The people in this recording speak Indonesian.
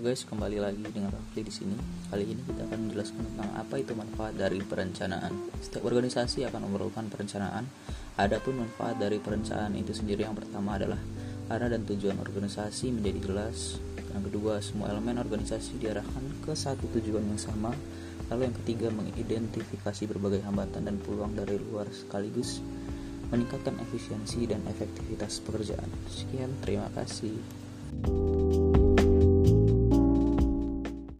guys, kembali lagi dengan Rafli di sini. Kali ini kita akan menjelaskan tentang apa itu manfaat dari perencanaan. Setiap organisasi akan memerlukan perencanaan. Adapun manfaat dari perencanaan itu sendiri yang pertama adalah arah dan tujuan organisasi menjadi jelas. Yang kedua, semua elemen organisasi diarahkan ke satu tujuan yang sama. Lalu yang ketiga, mengidentifikasi berbagai hambatan dan peluang dari luar sekaligus meningkatkan efisiensi dan efektivitas pekerjaan. Sekian, terima kasih.